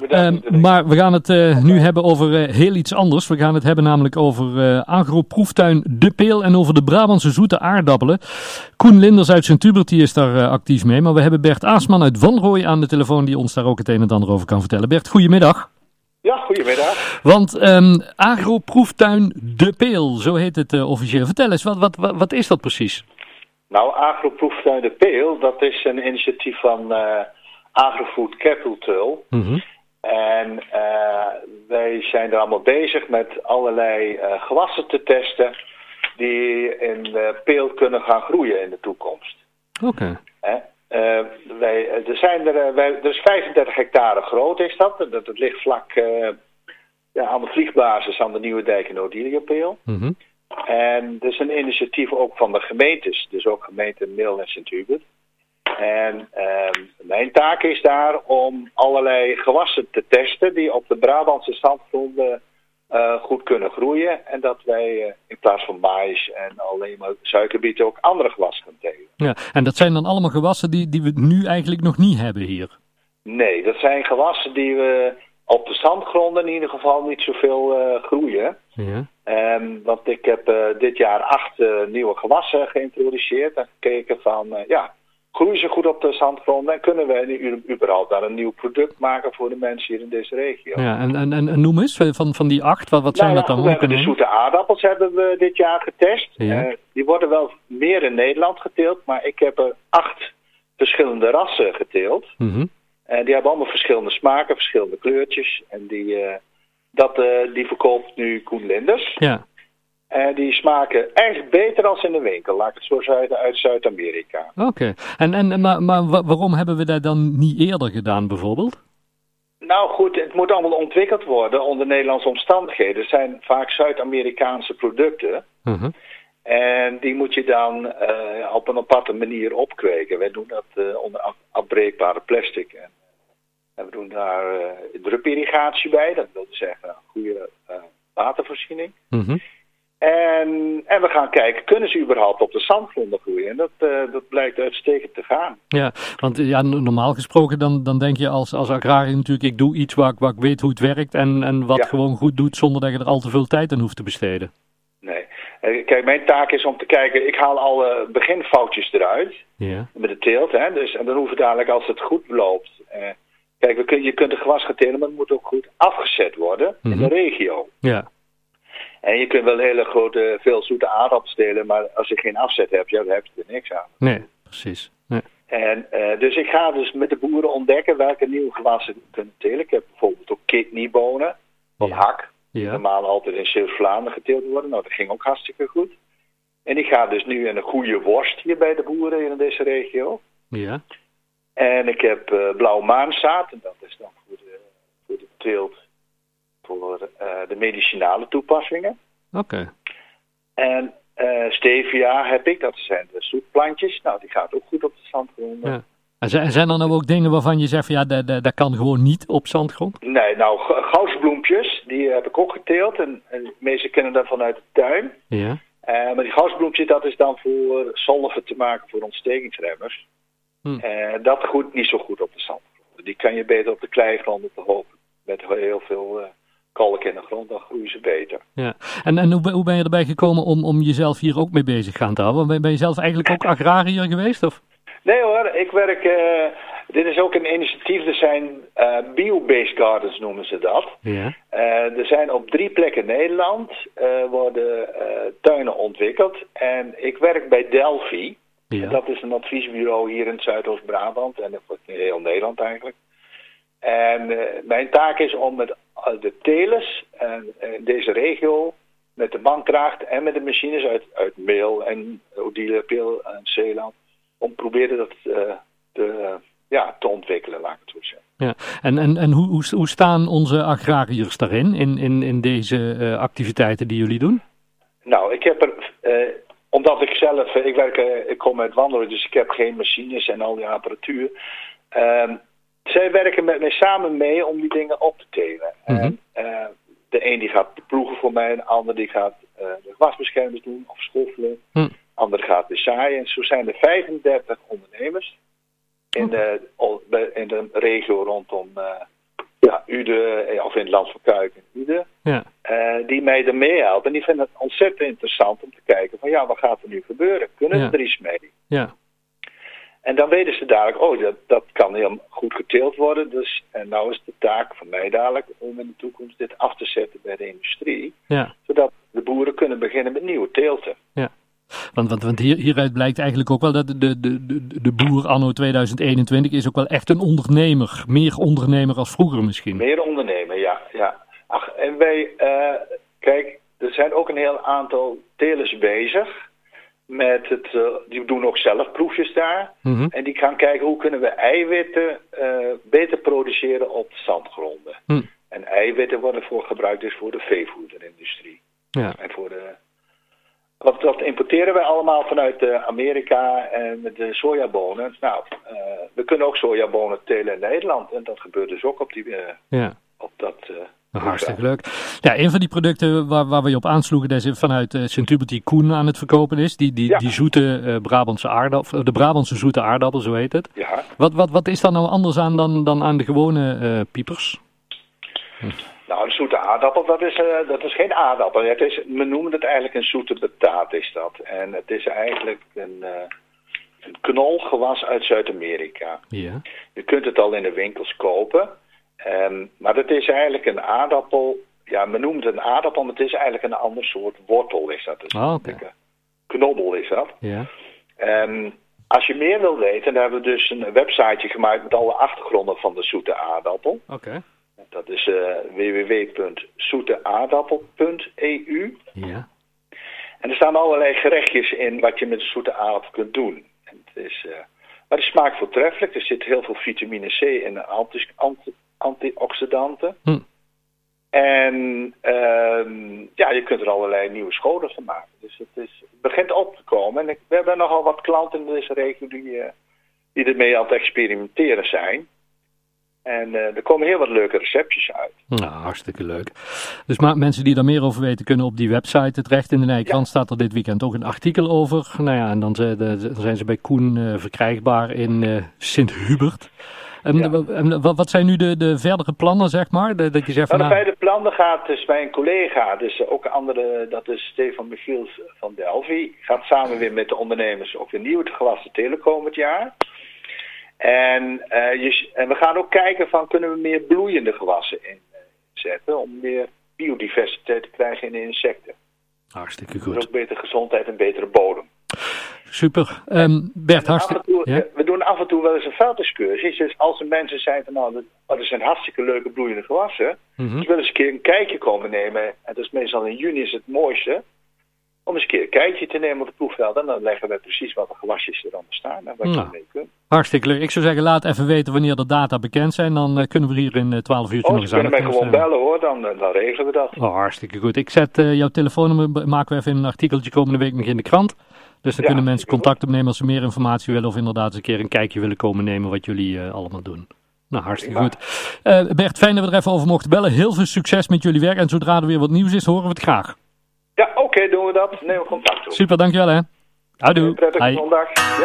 Bedankt. Ehm, maar we gaan het eh, nu hebben over eh, heel iets anders. We gaan het hebben namelijk over eh agroproeftuin De Peel en over de Brabantse zoete aardappelen. Koen Linders uit Sint-Hubert die is daar actief mee. Maar we hebben Bert Aasman uit Wanrooy aan de telefoon die ons daar ook het een en ander over kan vertellen. Bert, goedemiddag. Ja, goedemiddag. Want ehm, agroproeftuin De Peel, zo heet het officieel. Vertel eens, wat, wat, wat, wat is dat precies? Nou, Agroproeftuin de Peel, dat is een initiatief van Agrofood Capital. Mhm. En eh, wij zijn er allemaal bezig met allerlei eh, gewassen te testen die in de peel kunnen gaan groeien in de toekomst. Oké. Eh, wij, er, zijn er, wij, er is 35 hectare groot is dat. Dat, dat ligt vlak ja, aan de vliegbasis aan de Nieuwe Dijk in Odiliapeel. Mhm. En dat is een initiatief ook van de gemeentes, dus ook gemeente Mil en Sint-Hubert. En ehm, mijn taak is daar om allerlei gewassen te testen die op de Brabantse zandgronden eh, goed kunnen groeien. En dat wij eh, in plaats van maïs en alleen maar suikerbieten ook andere gewassen gaan telen. Ja, en dat zijn dan allemaal gewassen die, die we nu eigenlijk nog niet hebben hier. Nee, dat zijn gewassen die we op de zandgronden in ieder geval niet zoveel eh, groeien. Ja. Ehm, want ik heb eh, dit jaar acht nieuwe gewassen geïntroduceerd en gekeken van, ja, groeien ze goed op de zandgronden en kunnen we nu überhaupt daar een nieuw product maken voor de mensen hier in deze regio. Ja, en, en, noem eens, van, van die acht, wat, wat zijn Nou dat dan? we hebben de zoete aardappels hebben we dit jaar getest. Ja. Eh, die worden wel meer in Nederland geteeld, maar ik heb er acht verschillende rassen geteeld. Mhm. En die hebben allemaal verschillende smaken, verschillende kleurtjes. En die, eh, dat, eh, die verkoopt nu Koen Linders. Ja, En die smaken echt beter als in de winkel. Laat ik het zo zeggen, uit Zuid-Amerika. oké. En, en, maar, maar wa- waarom hebben we dat dan niet eerder gedaan bijvoorbeeld? Nou goed, het moet allemaal ontwikkeld worden onder Nederlandse omstandigheden. Het zijn vaak Zuid-Amerikaanse producten. Mhm. En die moet je dan eh, op een aparte manier opkweken. Wij doen dat eh, onder af- afbreekbare plastic. En, en we doen daar eh drupirrigatie bij. Dat wil zeggen een goede eh, watervoorziening. Mhm. En, en we gaan kijken, kunnen ze überhaupt op de zandgronden groeien? En dat, eh, dat blijkt uitstekend te gaan. Ja, want ja, no- normaal gesproken dan, dan denk je als, als agrariër natuurlijk, ik doe iets waar, ik- waar ik weet hoe het werkt en, en wat Ja. gewoon goed doet zonder dat je er al te veel tijd aan hoeft te besteden. Nee. Eh, Kijk, mijn taak is om te kijken, ik haal alle beginfoutjes eruit. Ja. met de teelt. Hè? Dus, en dan hoeven dadelijk, als het goed loopt. eh, kijk, we kun, je kunt een gewas gaan telen, maar het moet ook goed afgezet worden in Mhm. de regio. Ja. En je kunt wel hele grote, veel zoete aardappels telen, maar als je geen afzet hebt, ja, dan heb je er niks aan. Nee, precies. Nee. En, eh, dus ik ga dus met de boeren ontdekken welke nieuwe gewassen we kunnen telen. Ik heb bijvoorbeeld ook kidneybonen van Ja. hak. Ja. normaal altijd in Zeeuws-Vlaanderen geteeld worden. Nou, dat ging ook hartstikke goed. En ik ga dus nu in een goede worst hier bij de boeren in deze regio. Ja. En ik heb eh blauw maanzaad. En dat is dan voor de, voor de teelt voor eh, de medicinale toepassingen. Oké. En eh, stevia heb ik. Dat zijn de zoetplantjes. Nou, die gaat ook goed op de zandgronden. Ja. En zijn, er nou ook dingen waarvan je zegt van ja, dat, dat, dat kan gewoon niet op zandgrond? Nee, nou, goudsbloempjes, die heb ik ook geteeld. En, en de meesten kennen dat vanuit de tuin. Ja. Eh, maar die goudsbloempjes, dat is dan voor zolven te maken voor ontstekingsremmers. Hm. En dat groeit niet zo goed op de zandgronden. Die kan je beter op de kleigrond, op de hoop. Met heel veel eh, kalk in de grond, dan groeien ze beter. ja. En, en hoe, ben- hoe ben je erbij gekomen om, om jezelf hier ook mee bezig gaan te houden? Ben, ben je zelf eigenlijk ook agrariër geweest? Of? Nee hoor, ik werk. eh, dit is ook een initiatief. Er zijn eh, bio-based gardens noemen ze dat. Ja. Eh, er zijn op drie plekken in Nederland worden tuinen ontwikkeld. En ik werk bij Delphi. Ja. Dat is een adviesbureau hier in Zuidoost-Brabant en in heel Nederland eigenlijk. En eh, mijn taak is om met eh, de telers en in deze regio, met de mankracht en met de machines uit, uit Meel en Odile, Peel en Zeeland, om proberen dat eh, te, ja, te ontwikkelen, laat ik het zo zeggen. Ja. En, en, en hoe, hoe, staan onze agrariërs daarin, in, in, in deze eh, activiteiten die jullie doen? Nou, ik heb er, eh, omdat ik zelf, eh, ik werk, eh, ik kom uit wandelen, dus ik heb geen machines en al die apparatuur. Zij werken met mij samen mee om die dingen op te telen. Mhm. En, eh, de een die gaat ploegen voor mij, een ander die gaat eh, de wasbeschermers doen of schoffelen. Hm. Een ander gaat weer zaaien. En zo zijn er 35 ondernemers in, de, in de regio rondom eh, ja, Uden, of in het land van Kuik en Uden, Ja. die mij ermee helpen. En die vinden het ontzettend interessant om te kijken van ja, wat gaat er nu gebeuren? Kunnen Ja. we er iets mee? Ja. En dan weten ze dadelijk, oh, dat, dat kan heel goed geteeld worden. Dus, en nou is de taak van mij dadelijk om in de toekomst dit af te zetten bij de industrie. Ja. Zodat de boeren kunnen beginnen met nieuwe teelten. Ja. Want, want, want hier, hieruit blijkt eigenlijk ook wel dat de, de, de, de boer anno 2021 is ook wel echt een ondernemer. Meer ondernemer als vroeger misschien. Meer ondernemen, ja. ja. Ach, en wij, eh, kijk, er zijn ook een heel aantal telers bezig. Met het, eh, die doen ook zelf proefjes daar. Mhm. En die gaan kijken hoe kunnen we eiwitten eh, beter produceren op zandgronden. Hm. En eiwitten worden voor gebruikt dus voor de veevoederindustrie. Ja. En voor de... Wat, dat importeren wij allemaal vanuit eh, Amerika en met de sojabonen. Nou, we kunnen ook sojabonen telen in Nederland. En dat gebeurt dus ook op, die, ja. Op dat... eh, Nou, Hartstikke leuk. Ja, een van die producten waar, waar we je op aansloegen, dat is vanuit uh, Sint-Hubert die Koen aan het verkopen is. Die, die, Ja. die zoete uh, Brabantse aardappel, de Brabantse zoete aardappel, zo heet het. Ja. Wat, wat, wat is daar nou anders aan dan, dan aan de gewone uh, piepers? Nou, een zoete aardappel, dat is, dat is geen aardappel. Het is, men noemt het eigenlijk een zoete betaat, is dat. En het is eigenlijk een, een knolgewas uit Zuid-Amerika. Ja. Je kunt het al in de winkels kopen. Um, maar het is eigenlijk een aardappel. Ja, men noemt het een aardappel, maar het is eigenlijk een ander soort wortel, is dat. Dus oh, okay. Knobbel is dat. Ja. Um, als je meer wil weten, dan hebben we dus een websiteje gemaakt met alle achtergronden van de zoete aardappel. Oké. Okay. Dat is uh, www.zoeteaardappel.eu. Ja. En er staan allerlei gerechtjes in wat je met zoete aardappel kunt doen. En het is, uh, maar de smaak voortreffelijk. Er zit heel veel vitamine C en anti, anti, antioxidanten. Hm. En uh, ja, je kunt er allerlei nieuwe scholen van maken. Dus het, is, het begint op te komen. En ik, we hebben nogal wat klanten in deze regio die, uh, die ermee aan het experimenteren zijn. En uh, er komen heel wat leuke receptjes uit. Nou, hartstikke leuk. Dus maar mensen die daar meer over weten, kunnen op die website terecht. In de Nijkrant ja. staat er dit weekend ook een artikel over. Nou ja, en dan zijn ze bij Koen uh, verkrijgbaar in Sint-Hubert. En, ja. en, wat zijn nu de, de verdere plannen, zeg maar? De, dat je zegt van, nou, de beide plannen gaat dus bij een collega, dus ook andere, dat is Stefan Michiels van Delphi, gaat samen weer met de ondernemers ook weer nieuwe gewassen telen komend jaar. En, uh, je, en we gaan ook kijken van kunnen we meer bloeiende gewassen inzetten om meer biodiversiteit te krijgen in de insecten. Hartstikke goed. Dus ook betere gezondheid en betere bodem. Super. Um, Bert, hartstikke... Ja? We doen af en toe wel eens een veldexcursie. Dus als er mensen zijn van nou, dat zijn hartstikke leuke bloeiende gewassen. Mm -hmm. Dus willen eens een keer een kijkje komen nemen. En dat is meestal in juni is het mooiste. Om eens een keer een kijkje te nemen op het proefveld. En dan leggen we precies wat de gewasjes er dan staan. En wat nou, je mee kunt. Hartstikke leuk. Ik zou zeggen, laat even weten wanneer de data bekend zijn. Dan uh, kunnen we hier in uh, 12 uurtje oh, nog eens aan. kunnen mij gewoon bellen hoor, dan, dan regelen we dat. Oh, hartstikke goed. Ik zet uh, jouw telefoonnummer, maken we even in een artikeltje komende week nog in de krant. Dus dan ja, kunnen mensen contact opnemen als ze meer informatie willen. Of inderdaad eens een keer een kijkje willen komen nemen wat jullie uh, allemaal doen. Nou, hartstikke goed. Uh, Bert, fijn dat we er even over mochten bellen. Heel veel succes met jullie werk. En zodra er weer wat nieuws is, horen we het graag. Ja, oké, okay, doen we dat. Neem we contact op. Super, dankjewel hè. Houdoe. Prettige zondag. Ja.